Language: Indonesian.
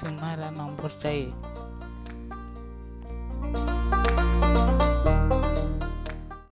तुम्हारा नंबर चाहिए